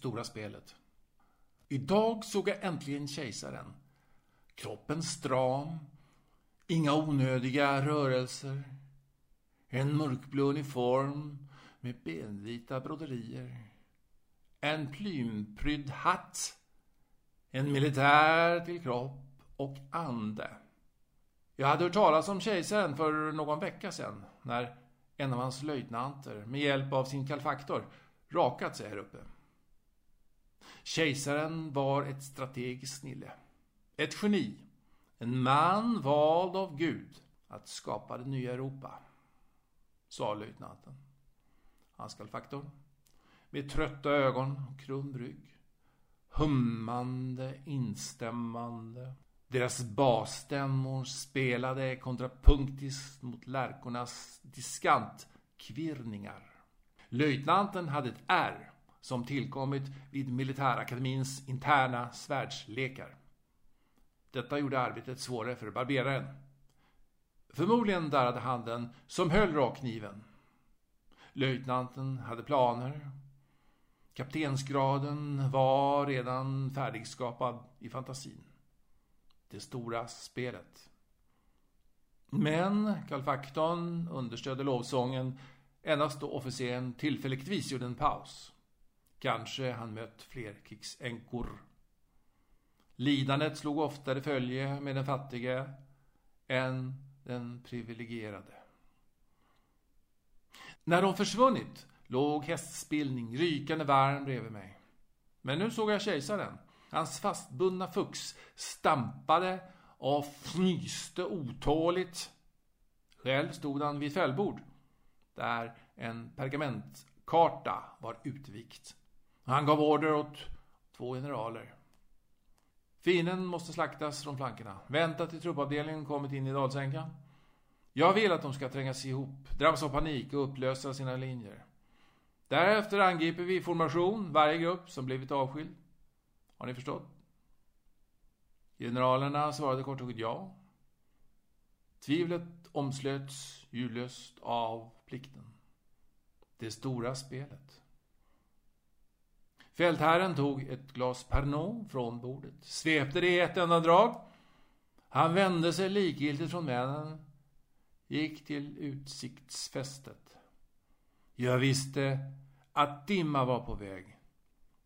stora spelet. Idag såg jag äntligen kejsaren. Kroppen stram, inga onödiga rörelser. En mörkblå uniform med benvita broderier. En plymprydd hatt. En militär till kropp och ande. Jag hade hört talas om kejsaren för någon vecka sedan när en av hans löjtnanter med hjälp av sin kalfaktor rakat sig här uppe. Kejsaren var ett strategiskt snille. Ett geni. En man vald av Gud att skapa det nya Europa. Sa löjtnanten. Hans. Med trötta ögon och krum rygg. Hummande, instämmande. Deras basstämmor spelade kontrapunktiskt mot lärkornas diskantkvirrningar. Löjtnanten hade ett R som tillkommit vid militärakademins interna svärdslekar. Detta gjorde arbetet svårare för barberaren. Förmodligen darrade handen som höll rakkniven. Löjtnanten hade planer. Kaptensgraden var redan färdigskapad i fantasin. Det stora spelet. Men kalfaktorn understödde lovsången endast då officeren tillfälligtvis gjorde en paus. Kanske han mött fler krigsänkor. Lidandet slog oftare följe med den fattige än den privilegierade. När de försvunnit låg hästspillning rykande varm bredvid mig. Men nu såg jag kejsaren. Hans fastbundna fux stampade och fnyste otåligt. Själv stod han vid fällbord, där en pergamentkarta var utvikt. Han gav order åt två generaler. Fienden måste slaktas från flankerna. Vänta till truppavdelningen kommit in i dalsänkan. Jag vill att de ska trängas ihop, drabbas av panik och upplösa sina linjer. Därefter angriper vi i formation varje grupp som blivit avskild. Har ni förstått? Generalerna svarade kort och gott ja. Tvivlet omslöts ljudlöst av plikten. Det stora spelet. Fältherren tog ett glas Pernod från bordet, svepte det i ett enda drag. Han vände sig likgiltigt från männen, gick till utsiktsfästet. Jag visste att dimma var på väg.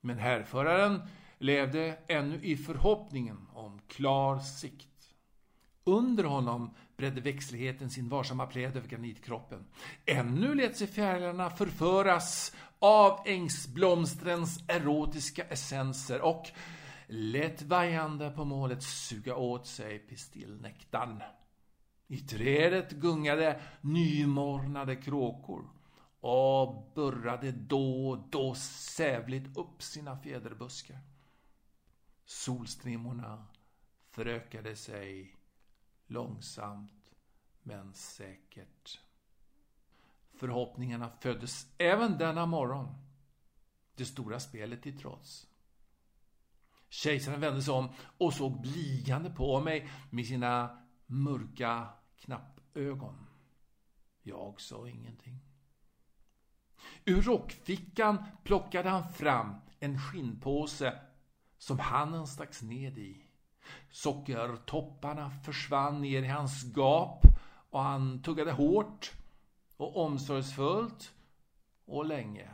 Men härföraren levde ännu i förhoppningen om klar sikt. Under honom bredde växtligheten sin varsamma pläd över granitkroppen. Ännu lät sig fjärilarna förföras av ängsblomstrens erotiska essenser och lätt vajande på målet suga åt sig pistillnektarn. I trädet gungade nymornade kråkor och burrade då och då sävligt upp sina fjäderbuskar. Solstrimmorna förökade sig långsamt men säkert. Förhoppningarna föddes även denna morgon. Det stora spelet till trots. Kejsaren vände sig om och såg bligande på mig med sina mörka knappögon. Jag sa ingenting. Ur rockfickan plockade han fram en skinnpåse som handen stacks ned i. Sockertopparna försvann ner i hans gap och han tuggade hårt och omsorgsfullt och länge.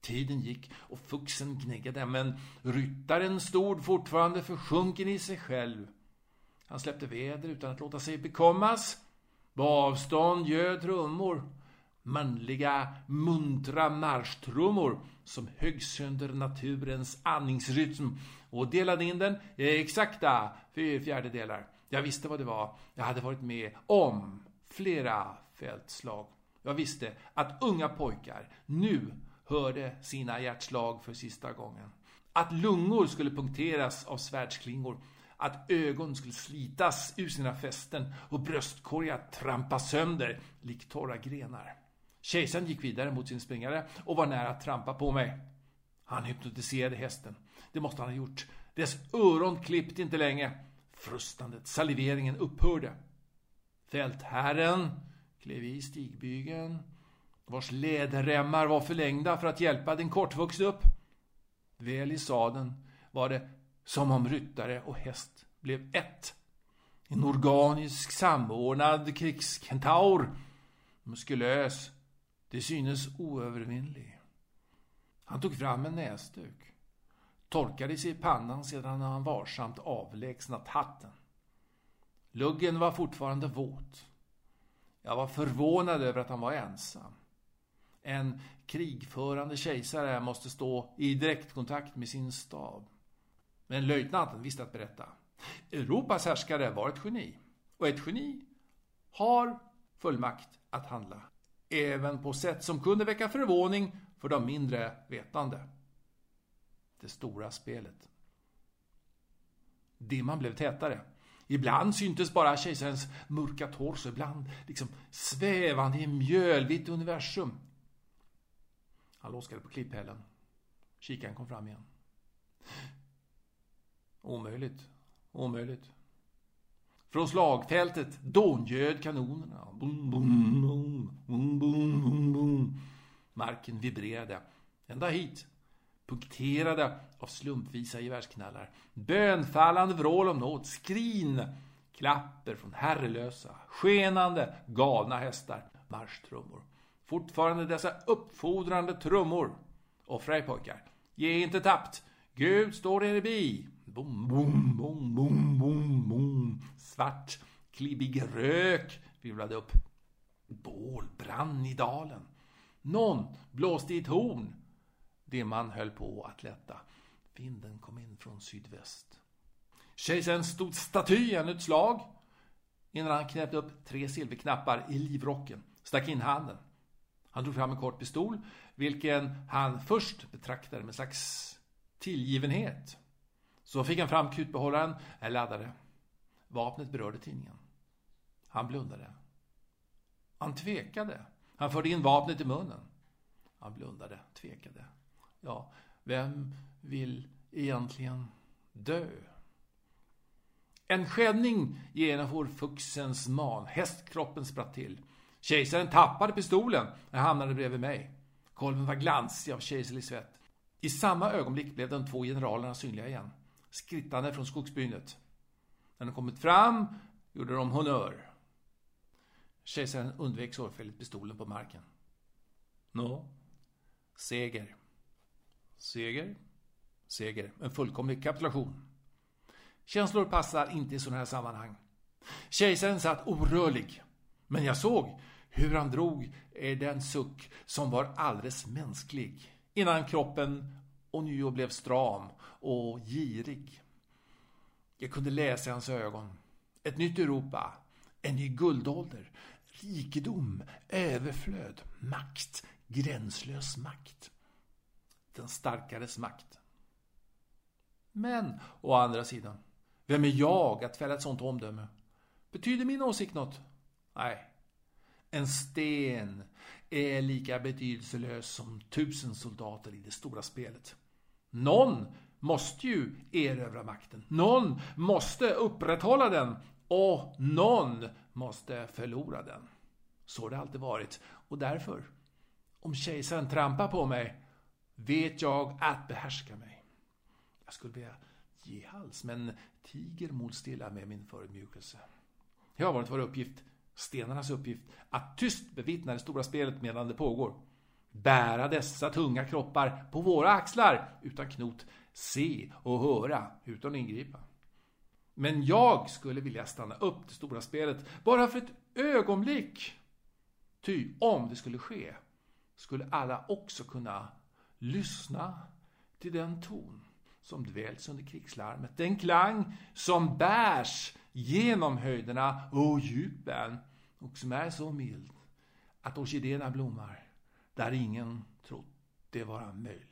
Tiden gick och fuxen gnäggade, men ryttaren stod fortfarande försjunken i sig själv. Han släppte väder utan att låta sig bekommas. På avstånd ljöd trummor manliga, muntra marschtrummor som högg sönder naturens andningsrytm och delade in den i exakta fyra fjärdedelar. Jag visste vad det var. Jag hade varit med om flera fältslag. Jag visste att unga pojkar nu hörde sina hjärtslag för sista gången. Att lungor skulle punkteras av svärdsklingor. Att ögon skulle slitas ur sina fästen och bröstkorgar trampas sönder likt torra grenar. Kejsaren gick vidare mot sin springare och var nära att trampa på mig. Han hypnotiserade hästen. Det måste han ha gjort. Dess öron klippte inte länge. Frustandet, saliveringen upphörde. Fältherren klev i stigbygeln, vars läderremmar var förlängda för att hjälpa den kortvuxne upp. Väl i sadeln var det som om ryttare och häst blev ett. En organisk samordnad krigskentaur, muskulös, det synes oövervinnlig. Han tog fram en näsduk, torkade sig i pannan sedan han varsamt avlägsnat hatten. Luggen var fortfarande våt. Jag var förvånad över att han var ensam. En krigförande kejsare måste stå i direktkontakt med sin stab. Men löjtnanten visste att berätta. Europas härskare var ett geni. Och ett geni har fullmakt att handla. Även på sätt som kunde väcka förvåning för de mindre vetande. Det stora spelet. Dimman blev tätare. Ibland syntes bara kejsarens mörka torso, ibland liksom svävande i mjölvitt universum. Han loskade på klipphällen. Kikaren kom fram igen. Omöjligt. Omöjligt. Från slagfältet dångöd kanonerna. Boom, boom, boom, boom, boom, boom, boom. Marken vibrerade. Ända hit. Punkterade av slumpvisa gevärsknallar. Bönfallande vrål om nåd. Skrin. Klapper från herrelösa, skenande, galna hästar. Marschtrummor. Fortfarande dessa uppfordrande trummor. Offra er pojkar. Ge inte tappt. Gud står er bi. Bom, bom, bom, bom, bom, bom. Svart, klibbig rök virvlade upp. Bål brann i dalen. Någon blåste i ett horn. Dimman höll på att lätta. Vinden kom in från sydväst. Kejsaren stod staty ännu ett slag innan han knäppte upp tre silverknappar i livrocken, stack in handen. Han drog fram en kort pistol, vilken han först betraktade med slags tillgivenhet. Så fick han fram kutbehållaren, laddade. Vapnet berörde tidningen. Han blundade. Han tvekade. Han förde in vapnet i munnen. Han blundade, tvekade. Ja, vem vill egentligen dö? En skällning genomfor fuxens man. Hästkroppen spratt till. Kejsaren tappade pistolen när han hamnade bredvid mig. Kolven var glansig av kejserlig svett. I samma ögonblick blev de två generalerna synliga igen, skrittande från skogsbrynet. När de kommit fram gjorde de honör. Kejsaren undvek sorgfälligt pistolen på marken. Nå? Seger. Seger? Seger. En fullkomlig kapitulation. Känslor passar inte i sådana här sammanhang. Kejsaren satt orörlig. Men jag såg hur han drog den suck som var alldeles mänsklig innan kroppen ånyo blev stram och girig. Jag kunde läsa i hans ögon. Ett nytt Europa, en ny guldålder, rikedom, överflöd, makt, gränslös makt. Den starkares makt. Men, å andra sidan, vem är jag att fälla ett sånt omdöme? Betyder min åsikt något? Nej. En sten är lika betydelselös som tusen soldater i det stora spelet. Någon måste ju erövra makten. Någon måste upprätthålla den. Och någon måste förlora den. Så har det alltid varit. Och därför, om kejsaren trampar på mig, vet jag att behärska mig. Jag skulle vilja ge hals, men tiger mot stilla med min förödmjukelse. Det har varit vår uppgift stenarnas uppgift att tyst bevittna det stora spelet medan det pågår. Bära dessa tunga kroppar på våra axlar utan knot, se och höra utan ingripa. Men jag skulle vilja stanna upp det stora spelet bara för ett ögonblick. Ty om det skulle ske skulle alla också kunna lyssna till den ton som dväljs under krigslarmet. Den klang som bärs genom höjderna och djupen och som är så mild att orkidéerna blommar där ingen trott det vara möjligt.